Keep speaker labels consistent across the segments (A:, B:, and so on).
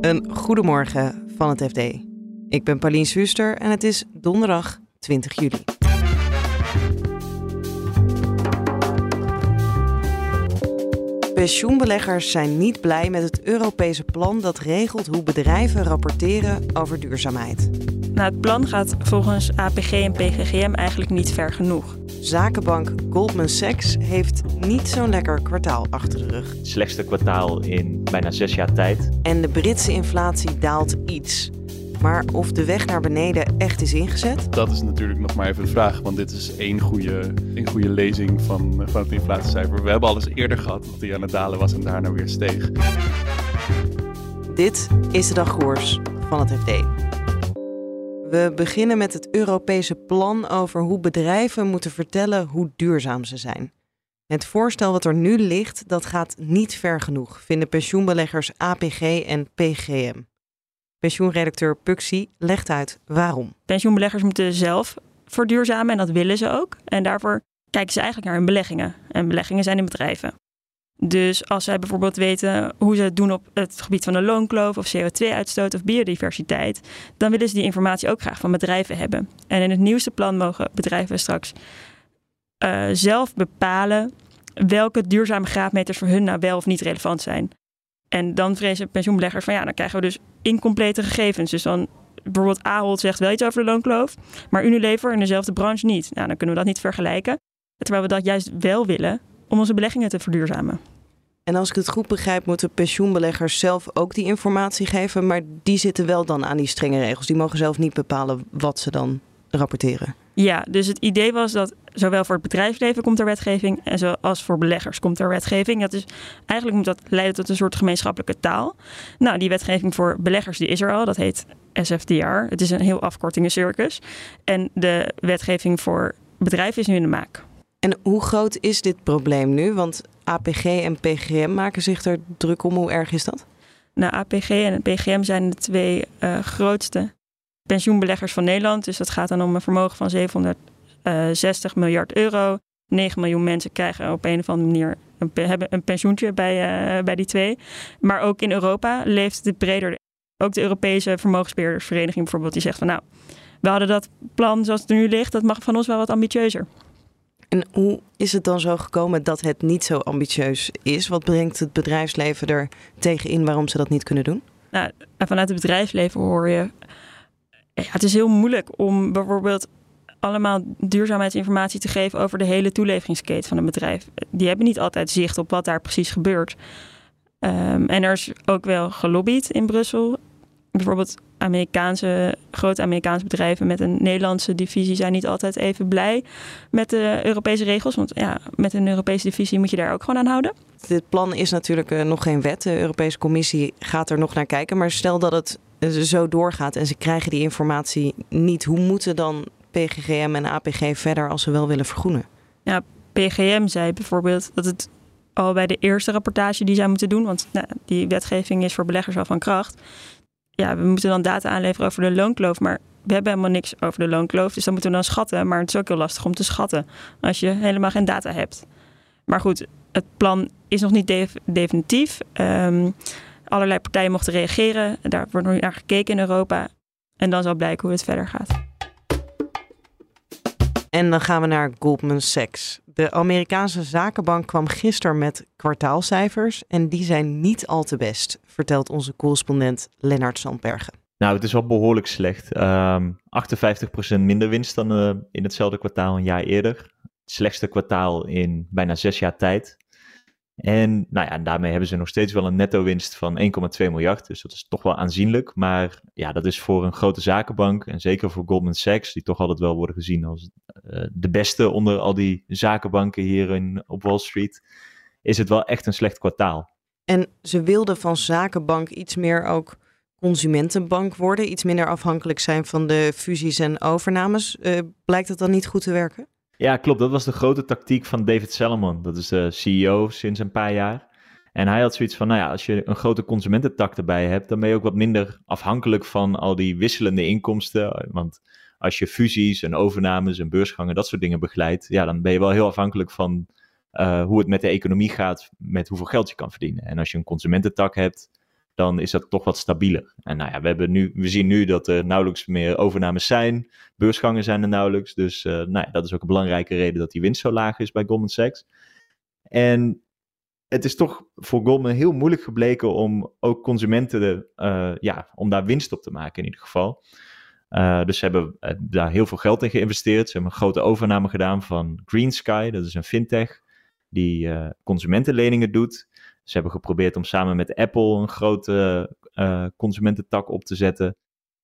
A: Een goedemorgen van het FD. Ik ben Paulien Suster en het is donderdag 20 juli. Pensioenbeleggers zijn niet blij met het Europese plan dat regelt hoe bedrijven rapporteren over duurzaamheid.
B: Nou, het plan gaat volgens APG en PGGM eigenlijk niet ver genoeg.
A: Zakenbank Goldman Sachs heeft niet zo'n lekker kwartaal achter de rug.
C: Het slechtste kwartaal in bijna zes jaar tijd.
A: En de Britse inflatie daalt iets. Maar of de weg naar beneden echt is ingezet?
D: Dat is natuurlijk nog maar even de vraag, want dit is één goede, één goede lezing van, van het inflatiecijfer. We hebben al eens eerder gehad dat die aan het dalen was en daarna weer steeg.
A: Dit is de dagkoers van het FD. We beginnen met het Europese plan over hoe bedrijven moeten vertellen hoe duurzaam ze zijn. Het voorstel wat er nu ligt, dat gaat niet ver genoeg, vinden pensioenbeleggers APG en PGM. Pensioenredacteur Puxi legt uit waarom.
B: Pensioenbeleggers moeten zelf verduurzamen en dat willen ze ook. En daarvoor kijken ze eigenlijk naar hun beleggingen. En beleggingen zijn in bedrijven. Dus als zij bijvoorbeeld weten hoe ze het doen op het gebied van de loonkloof of CO2-uitstoot of biodiversiteit, dan willen ze die informatie ook graag van bedrijven hebben. En in het nieuwste plan mogen bedrijven straks uh, zelf bepalen welke duurzame graadmeters voor hun nou wel of niet relevant zijn. En dan vrezen pensioenbeleggers van ja, dan krijgen we dus incomplete gegevens. Dus dan bijvoorbeeld Ahold zegt wel iets over de loonkloof, maar Unilever in dezelfde branche niet. Nou, dan kunnen we dat niet vergelijken. Terwijl we dat juist wel willen om onze beleggingen te verduurzamen.
A: En als ik het goed begrijp, moeten pensioenbeleggers zelf ook die informatie geven, maar die zitten wel dan aan die strenge regels. Die mogen zelf niet bepalen wat ze dan rapporteren.
B: Ja, dus het idee was dat zowel voor het bedrijfsleven komt er wetgeving en zoals voor beleggers komt er wetgeving. Dat is, eigenlijk moet dat leiden tot een soort gemeenschappelijke taal. Nou, die wetgeving voor beleggers die is er al, dat heet SFDR. Het is een heel afkortingencircus. En de wetgeving voor bedrijven is nu in de maak.
A: En hoe groot is dit probleem nu? Want APG en PGM maken zich er druk om. Hoe erg is dat?
B: Nou, APG en PGM zijn de twee uh, grootste pensioenbeleggers van Nederland. Dus dat gaat dan om een vermogen van 760 miljard euro. 9 miljoen mensen krijgen op een of andere manier een, hebben een pensioentje bij, uh, bij die twee. Maar ook in Europa leeft het breder. Ook de Europese Vermogensbeheerdersvereniging bijvoorbeeld, die zegt van nou, we hadden dat plan zoals het er nu ligt, dat mag van ons wel wat ambitieuzer.
A: En hoe is het dan zo gekomen dat het niet zo ambitieus is? Wat brengt het bedrijfsleven er tegen in waarom ze dat niet kunnen doen?
B: Nou, vanuit het bedrijfsleven hoor je. Ja, het is heel moeilijk om bijvoorbeeld allemaal duurzaamheidsinformatie te geven over de hele toeleveringsketen van een bedrijf. Die hebben niet altijd zicht op wat daar precies gebeurt. Um, en er is ook wel gelobbyd in Brussel. Bijvoorbeeld Amerikaanse, grote Amerikaanse bedrijven met een Nederlandse divisie zijn niet altijd even blij met de Europese regels. Want ja, met een Europese divisie moet je daar ook gewoon aan houden.
A: Dit plan is natuurlijk uh, nog geen wet. De Europese Commissie gaat er nog naar kijken. Maar stel dat het uh, zo doorgaat en ze krijgen die informatie niet. Hoe moeten dan PGGM en APG verder als ze wel willen vergroenen?
B: Ja, PGM zei bijvoorbeeld dat het al bij de eerste rapportage die zij moeten doen, want nou, die wetgeving is voor beleggers al van kracht, ja, we moeten dan data aanleveren over de loonkloof, maar we hebben helemaal niks over de loonkloof. Dus dan moeten we dan schatten. Maar het is ook heel lastig om te schatten als je helemaal geen data hebt. Maar goed, het plan is nog niet definitief. Um, allerlei partijen mochten reageren. Daar wordt nu naar gekeken in Europa. En dan zal blijken hoe het verder gaat.
A: En dan gaan we naar Goldman Sachs. De Amerikaanse zakenbank kwam gisteren met kwartaalcijfers en die zijn niet al te best, vertelt onze correspondent Lennart Sandbergen.
C: Nou, het is wel behoorlijk slecht. Um, ehm, 58% minder winst dan uh, in hetzelfde kwartaal een jaar eerder. Het slechtste kwartaal in bijna zes jaar tijd. En nou ja, daarmee hebben ze nog steeds wel een netto-winst van 1,2 miljard. Dus dat is toch wel aanzienlijk. Maar ja, dat is voor een grote zakenbank en zeker voor Goldman Sachs, die toch altijd wel worden gezien als uh, de beste onder al die zakenbanken hier in, op Wall Street, is het wel echt een slecht kwartaal.
A: En ze wilden van zakenbank iets meer ook consumentenbank worden, iets minder afhankelijk zijn van de fusies en overnames. Uh, blijkt dat dan niet goed te werken?
C: Ja, klopt. Dat was de grote tactiek van David Salomon. Dat is de CEO sinds een paar jaar. En hij had zoiets van, nou ja, als je een grote consumententak erbij hebt, dan ben je ook wat minder afhankelijk van al die wisselende inkomsten. Want als je fusies en overnames en beursgangen, dat soort dingen begeleidt, ja, dan ben je wel heel afhankelijk van uh, hoe het met de economie gaat, met hoeveel geld je kan verdienen. En als je een consumententak hebt, dan is dat toch wat stabieler. En nou ja, we, hebben nu, we zien nu dat er nauwelijks meer overnames zijn. Beursgangen zijn er nauwelijks. Dus uh, nou ja, dat is ook een belangrijke reden dat die winst zo laag is bij Goldman Sachs. En het is toch voor Goldman heel moeilijk gebleken om ook consumenten, uh, ja, om daar winst op te maken in ieder geval. Uh, dus ze hebben daar heel veel geld in geïnvesteerd. Ze hebben een grote overname gedaan van Green Sky, dat is een fintech die consumentenleningen doet. Ze hebben geprobeerd om samen met Apple een grote uh, consumententak op te zetten.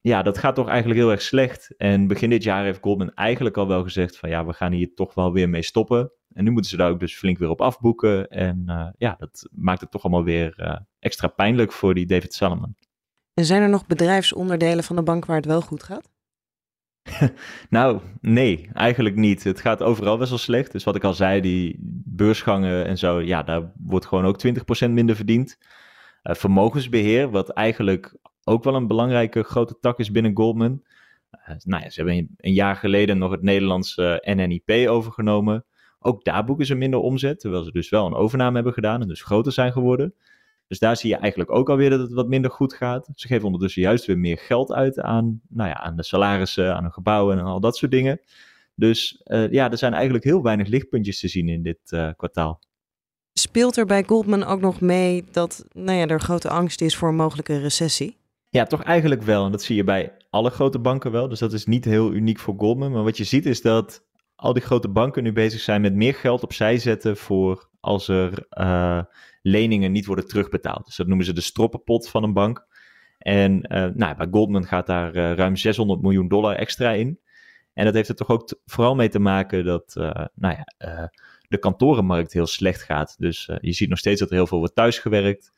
C: Ja, dat gaat toch eigenlijk heel erg slecht. En begin dit jaar heeft Goldman eigenlijk al wel gezegd van ja, we gaan hier toch wel weer mee stoppen. En nu moeten ze daar ook dus flink weer op afboeken. En uh, ja, dat maakt het toch allemaal weer uh, extra pijnlijk voor die David Salomon.
A: En zijn er nog bedrijfsonderdelen van de bank waar het wel goed gaat?
C: nou, nee, eigenlijk niet. Het gaat overal best wel slecht. Dus wat ik al zei, die beursgangen en zo, ja, daar wordt gewoon ook 20% minder verdiend. Uh, vermogensbeheer, wat eigenlijk ook wel een belangrijke grote tak is binnen Goldman. Uh, nou ja, ze hebben een, jaar geleden nog het Nederlandse NNIP overgenomen. Ook daar boeken ze minder omzet, terwijl ze dus wel een overname hebben gedaan en dus groter zijn geworden. Dus daar zie je eigenlijk ook alweer dat het wat minder goed gaat. Ze geven ondertussen juist weer meer geld uit aan, nou ja, aan de salarissen, aan hun gebouwen en al dat soort dingen. Dus uh, ja, er zijn eigenlijk heel weinig lichtpuntjes te zien in dit uh, kwartaal.
A: Speelt er bij Goldman ook nog mee dat nou ja, er grote angst is voor een mogelijke recessie?
C: Ja, toch eigenlijk wel. En dat zie je bij alle grote banken wel. Dus dat is niet heel uniek voor Goldman. Maar wat je ziet is dat al die grote banken nu bezig zijn met meer geld opzij zetten voor als er uh, leningen niet worden terugbetaald. Dus dat noemen ze de stroppenpot van een bank. En uh, nou, bij Goldman gaat daar uh, ruim 600 miljoen dollar extra in. En dat heeft er toch ook vooral mee te maken dat nou ja, de kantorenmarkt heel slecht gaat. Dus je ziet nog steeds dat er heel veel wordt thuisgewerkt.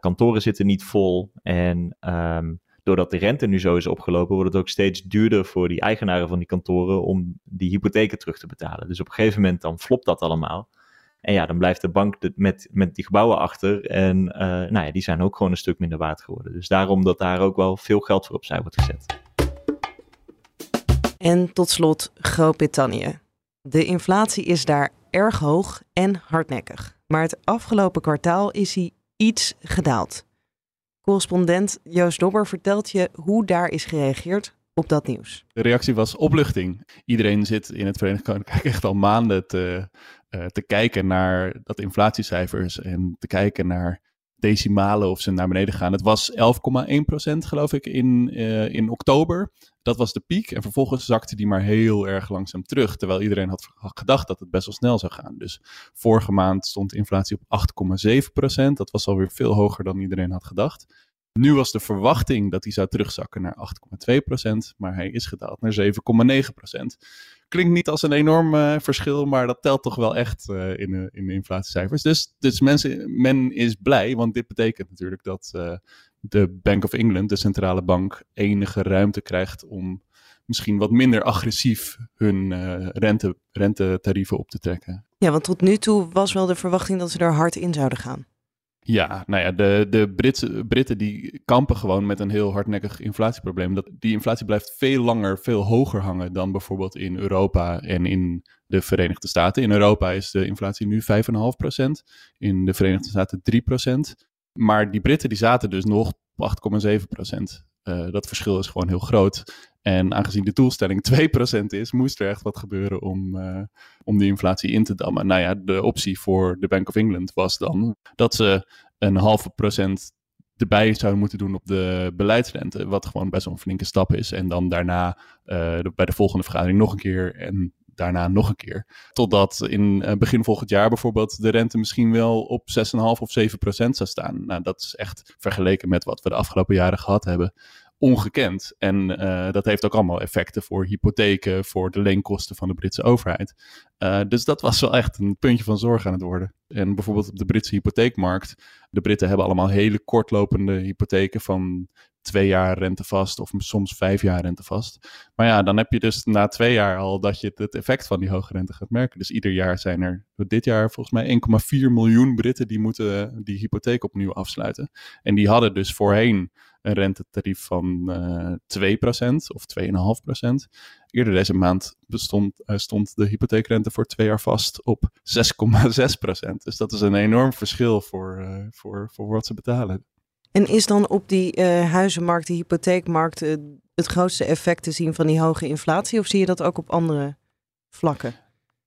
C: kantoren zitten niet vol. En um, doordat de rente nu zo is opgelopen, wordt het ook steeds duurder voor die eigenaren van die kantoren om die hypotheken terug te betalen. Dus op een gegeven moment dan flopt dat allemaal. En ja, dan blijft de bank met, met die gebouwen achter. En uh, nou ja, die zijn ook gewoon een stuk minder waard geworden. Dus daarom dat daar ook wel veel geld voor opzij wordt gezet.
A: En tot slot Groot-Brittannië. De inflatie is daar erg hoog en hardnekkig. Maar het afgelopen kwartaal is hij iets gedaald. Correspondent Joost Dobber vertelt je hoe daar is gereageerd op dat nieuws.
D: De reactie was opluchting. Iedereen zit in het Verenigd Koninkrijk echt al maanden te, uh, te kijken naar dat inflatiecijfers en te kijken naar decimalen of ze naar beneden gaan. Het was 11,1% geloof ik in, uh, in oktober. Dat was de piek. En vervolgens zakte die maar heel erg langzaam terug. Terwijl iedereen had gedacht dat het best wel snel zou gaan. Dus vorige maand stond inflatie op 8,7%. Dat was alweer veel hoger dan iedereen had gedacht. Nu was de verwachting dat hij zou terugzakken naar 8,2%, maar hij is gedaald naar 7,9%. Klinkt niet als een enorm uh, verschil, maar dat telt toch wel echt uh, in, de, in de inflatiecijfers. Dus, dus mensen, men is blij, want dit betekent natuurlijk dat uh, de Bank of England, de centrale bank, enige ruimte krijgt om misschien wat minder agressief hun rente, rentetarieven op te trekken.
A: Ja, want tot nu toe was wel de verwachting dat ze er hard in zouden gaan.
D: Ja, nou ja, de, de Britten die kampen gewoon met een heel hardnekkig inflatieprobleem. Dat, die inflatie blijft veel langer, veel hoger hangen dan bijvoorbeeld in Europa en in de Verenigde Staten. In Europa is de inflatie nu 5,5%, in de Verenigde Staten 3%. Maar die Britten die zaten dus nog op 8,7%. Uh, dat verschil is gewoon heel groot. En aangezien de doelstelling 2% is, moest er echt wat gebeuren om, uh, om die inflatie in te dammen. Nou ja, de optie voor de Bank of England was dan dat ze een halve procent erbij zouden moeten doen op de beleidsrente. Wat gewoon best wel een flinke stap is. En dan daarna uh, bij de volgende vergadering nog een keer en daarna nog een keer. Totdat in uh, begin volgend jaar bijvoorbeeld de rente misschien wel op 6,5 of 7 procent zou staan. Nou, dat is echt vergeleken met wat we de afgelopen jaren gehad hebben ongekend. En uh, dat heeft ook allemaal effecten voor hypotheken, voor de leenkosten van de Britse overheid. Uh, dus dat was wel echt een puntje van zorg aan het worden. En bijvoorbeeld op de Britse hypotheekmarkt. De Britten hebben allemaal hele kortlopende hypotheken van twee jaar rentevast of soms vijf jaar rentevast. Maar ja, dan heb je dus na twee jaar al dat je het effect van die hoge rente gaat merken. Dus ieder jaar zijn er dit jaar volgens mij 1,4 miljoen Britten die moeten die hypotheek opnieuw afsluiten. En die hadden dus voorheen een rentetarief van uh, eh, 2% of 2,5%. Eerder deze maand bestond, uh, stond de hypotheekrente voor twee jaar vast op 6,6%. Dus dat is een enorm verschil voor, uh, voor, voor wat ze betalen.
A: En is dan op die huizenmarkt, die hypotheekmarkt, het grootste effect te zien van die hoge inflatie? Of zie je dat ook op andere vlakken?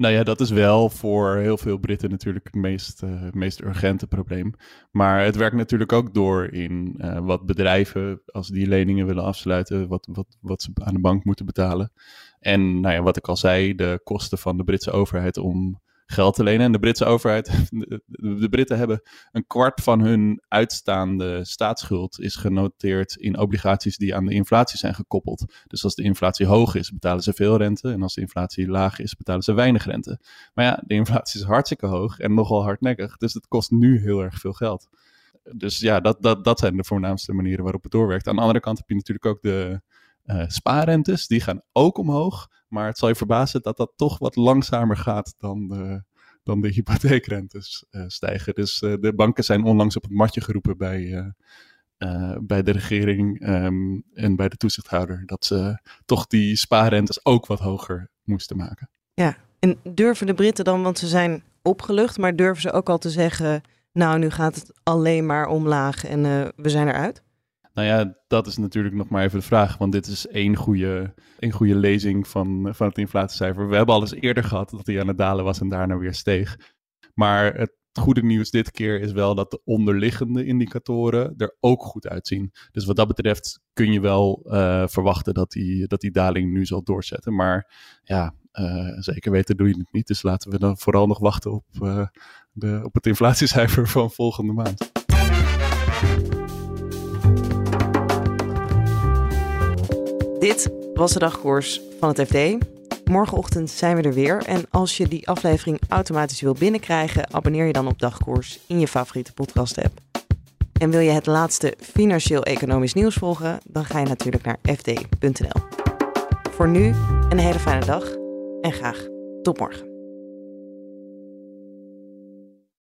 D: Nou ja, dat is wel voor heel veel Britten natuurlijk het meest, uh, meest urgente probleem. Maar het werkt natuurlijk ook door in uh, wat bedrijven, als die leningen willen afsluiten, wat, wat, wat ze aan de bank moeten betalen. En nou ja, wat ik al zei, de kosten van de Britse overheid om geld te lenen. En de Britse overheid, de, Britten hebben een kwart van hun uitstaande staatsschuld is genoteerd in obligaties die aan de inflatie zijn gekoppeld. Dus als de inflatie hoog is, betalen ze veel rente. En als de inflatie laag is, betalen ze weinig rente. Maar ja, de inflatie is hartstikke hoog en nogal hardnekkig. Dus het kost nu heel erg veel geld. Dus ja, dat, dat, dat zijn de voornaamste manieren waarop het doorwerkt. Aan de andere kant heb je natuurlijk ook de uh, spaarrentes. Die gaan ook omhoog. Maar het zal je verbazen dat dat toch wat langzamer gaat dan de, dan de hypotheekrentes uh, stijgen. Dus uh, de banken zijn onlangs op het matje geroepen bij, bij de regering um, en bij de toezichthouder. Dat ze toch die spaarrentes ook wat hoger moesten maken.
A: Ja, en durven de Britten dan, want ze zijn opgelucht, maar durven ze ook al te zeggen: Nou, nu gaat het alleen maar omlaag en we zijn eruit?
D: Nou ja, dat is natuurlijk nog maar even de vraag. Want dit is één goede, één goede lezing van, van het inflatiecijfer. We hebben al eens eerder gehad dat hij aan het dalen was en daarna weer steeg. Maar het goede nieuws dit keer is wel dat de onderliggende indicatoren er ook goed uitzien. Dus wat dat betreft kun je wel uh, verwachten dat die, dat die daling nu zal doorzetten. Maar ja, uh, zeker weten doe je het niet. Dus laten we dan vooral nog wachten op, uh, de, op het inflatiecijfer van volgende maand.
A: Dit was de dagkoers van het FD. Morgenochtend zijn we er weer. En als je die aflevering automatisch wil binnenkrijgen, abonneer je dan op Dagkoers in je favoriete podcast-app. En wil je het laatste financieel-economisch nieuws volgen, dan ga je natuurlijk naar fd.nl. Voor nu een hele fijne dag en graag tot morgen.